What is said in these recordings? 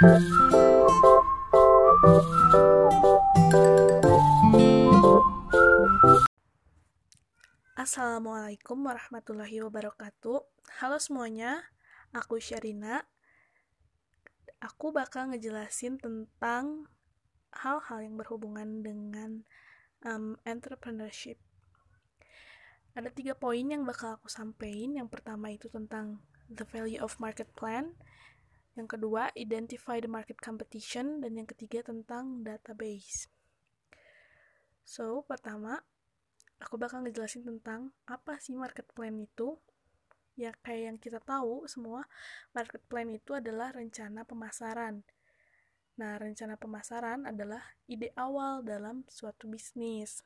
Assalamualaikum warahmatullahi wabarakatuh. Halo semuanya, aku Syarina. Aku bakal ngejelasin tentang hal-hal yang berhubungan dengan um, entrepreneurship. Ada tiga poin yang bakal aku sampaikan. Yang pertama itu tentang the value of market plan. Yang kedua, identify the market competition. Dan yang ketiga tentang database. So, pertama, aku bakal ngejelasin tentang apa sih market plan itu. Ya, kayak yang kita tahu semua, market plan itu adalah rencana pemasaran. Nah, rencana pemasaran adalah ide awal dalam suatu bisnis.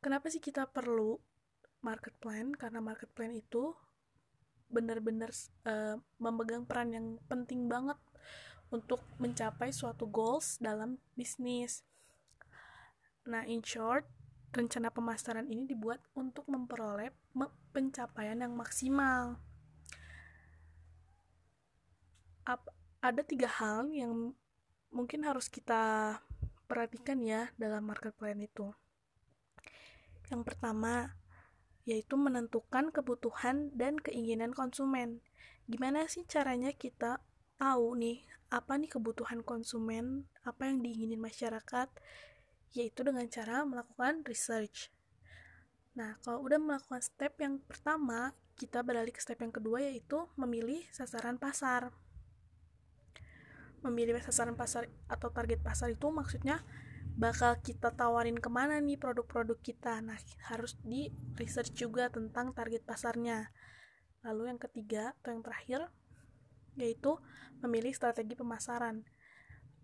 Kenapa sih kita perlu market plan? Karena market plan itu benar-benar uh, memegang peran yang penting banget untuk mencapai suatu goals dalam bisnis. Nah, in short, rencana pemasaran ini dibuat untuk memperoleh pencapaian yang maksimal. Ap ada tiga hal yang mungkin harus kita perhatikan ya dalam market plan itu. Yang pertama, yaitu menentukan kebutuhan dan keinginan konsumen. Gimana sih caranya kita tahu nih apa nih kebutuhan konsumen, apa yang diinginin masyarakat, yaitu dengan cara melakukan research. Nah, kalau udah melakukan step yang pertama, kita beralih ke step yang kedua yaitu memilih sasaran pasar. Memilih sasaran pasar atau target pasar itu maksudnya bakal kita tawarin ke mana nih produk-produk kita. Nah, harus di research juga tentang target pasarnya. Lalu yang ketiga atau yang terakhir yaitu memilih strategi pemasaran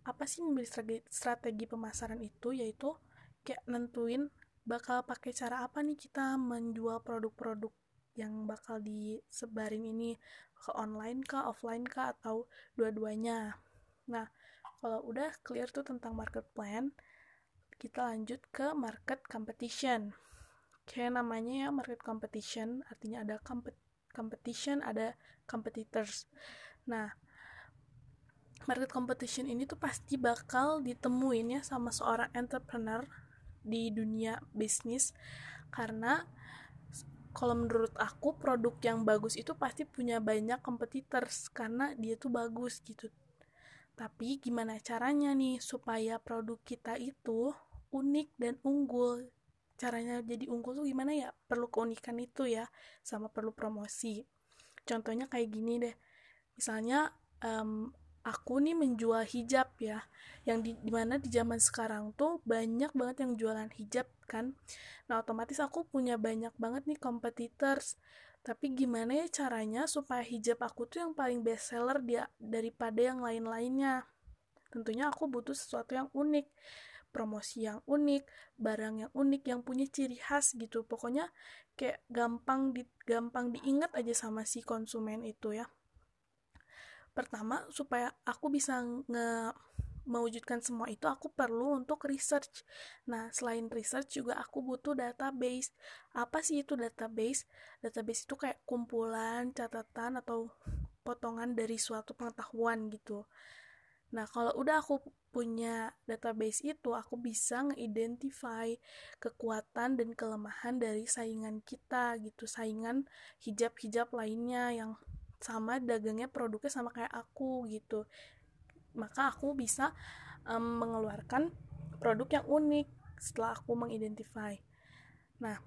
apa sih memilih strategi, strategi pemasaran itu yaitu kayak nentuin bakal pakai cara apa nih kita menjual produk-produk yang bakal disebarin ini ke online kah, offline kah, atau dua-duanya. Nah, kalau udah clear tuh tentang market plan, kita lanjut ke market competition. Kayak namanya ya market competition, artinya ada competition, ada competitors. Nah, market competition ini tuh pasti bakal ditemuin ya sama seorang entrepreneur di dunia bisnis karena kalau menurut aku produk yang bagus itu pasti punya banyak competitors karena dia tuh bagus gitu tapi gimana caranya nih supaya produk kita itu unik dan unggul. Caranya jadi unggul tuh gimana ya? Perlu keunikan itu ya sama perlu promosi. Contohnya kayak gini deh. Misalnya um, aku nih menjual hijab ya. Yang di di mana di zaman sekarang tuh banyak banget yang jualan hijab kan. Nah otomatis aku punya banyak banget nih competitors. Tapi gimana ya caranya supaya hijab aku tuh yang paling best seller dia daripada yang lain-lainnya? Tentunya aku butuh sesuatu yang unik promosi yang unik, barang yang unik yang punya ciri khas gitu. Pokoknya kayak gampang di gampang diingat aja sama si konsumen itu ya pertama supaya aku bisa nge mewujudkan semua itu aku perlu untuk research. Nah, selain research juga aku butuh database. Apa sih itu database? Database itu kayak kumpulan, catatan atau potongan dari suatu pengetahuan gitu. Nah, kalau udah aku punya database itu, aku bisa nge-identify kekuatan dan kelemahan dari saingan kita gitu, saingan hijab-hijab lainnya yang sama dagangnya produknya sama kayak aku gitu. Maka aku bisa um, mengeluarkan produk yang unik setelah aku mengidentify. Nah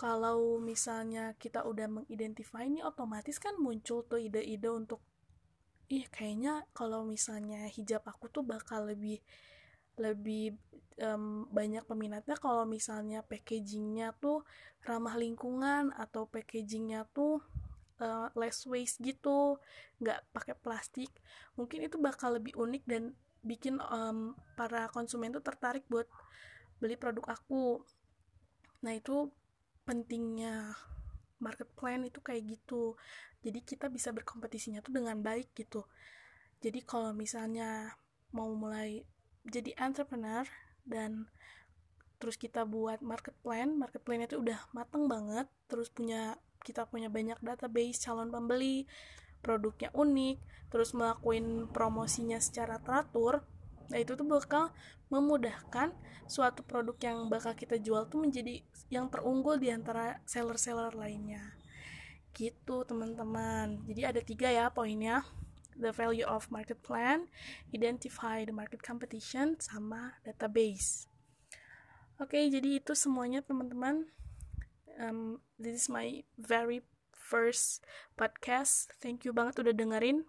kalau misalnya kita udah mengidentify ini otomatis kan muncul tuh ide-ide untuk ih kayaknya kalau misalnya hijab aku tuh bakal lebih lebih um, banyak peminatnya kalau misalnya packagingnya tuh ramah lingkungan atau packagingnya tuh uh, less waste gitu nggak pakai plastik. Mungkin itu bakal lebih unik dan bikin um, para konsumen tuh tertarik buat beli produk aku. Nah itu pentingnya market plan itu kayak gitu. Jadi kita bisa berkompetisinya tuh dengan baik gitu. Jadi kalau misalnya mau mulai jadi entrepreneur dan terus kita buat market plan market plannya itu udah mateng banget terus punya kita punya banyak database calon pembeli produknya unik terus melakukan promosinya secara teratur nah itu tuh bakal memudahkan suatu produk yang bakal kita jual tuh menjadi yang terunggul di antara seller-seller lainnya. Gitu teman-teman. Jadi ada tiga ya poinnya. The value of market plan identify the market competition sama database. Oke okay, jadi itu semuanya teman-teman. Um, this is my very first podcast. Thank you banget udah dengerin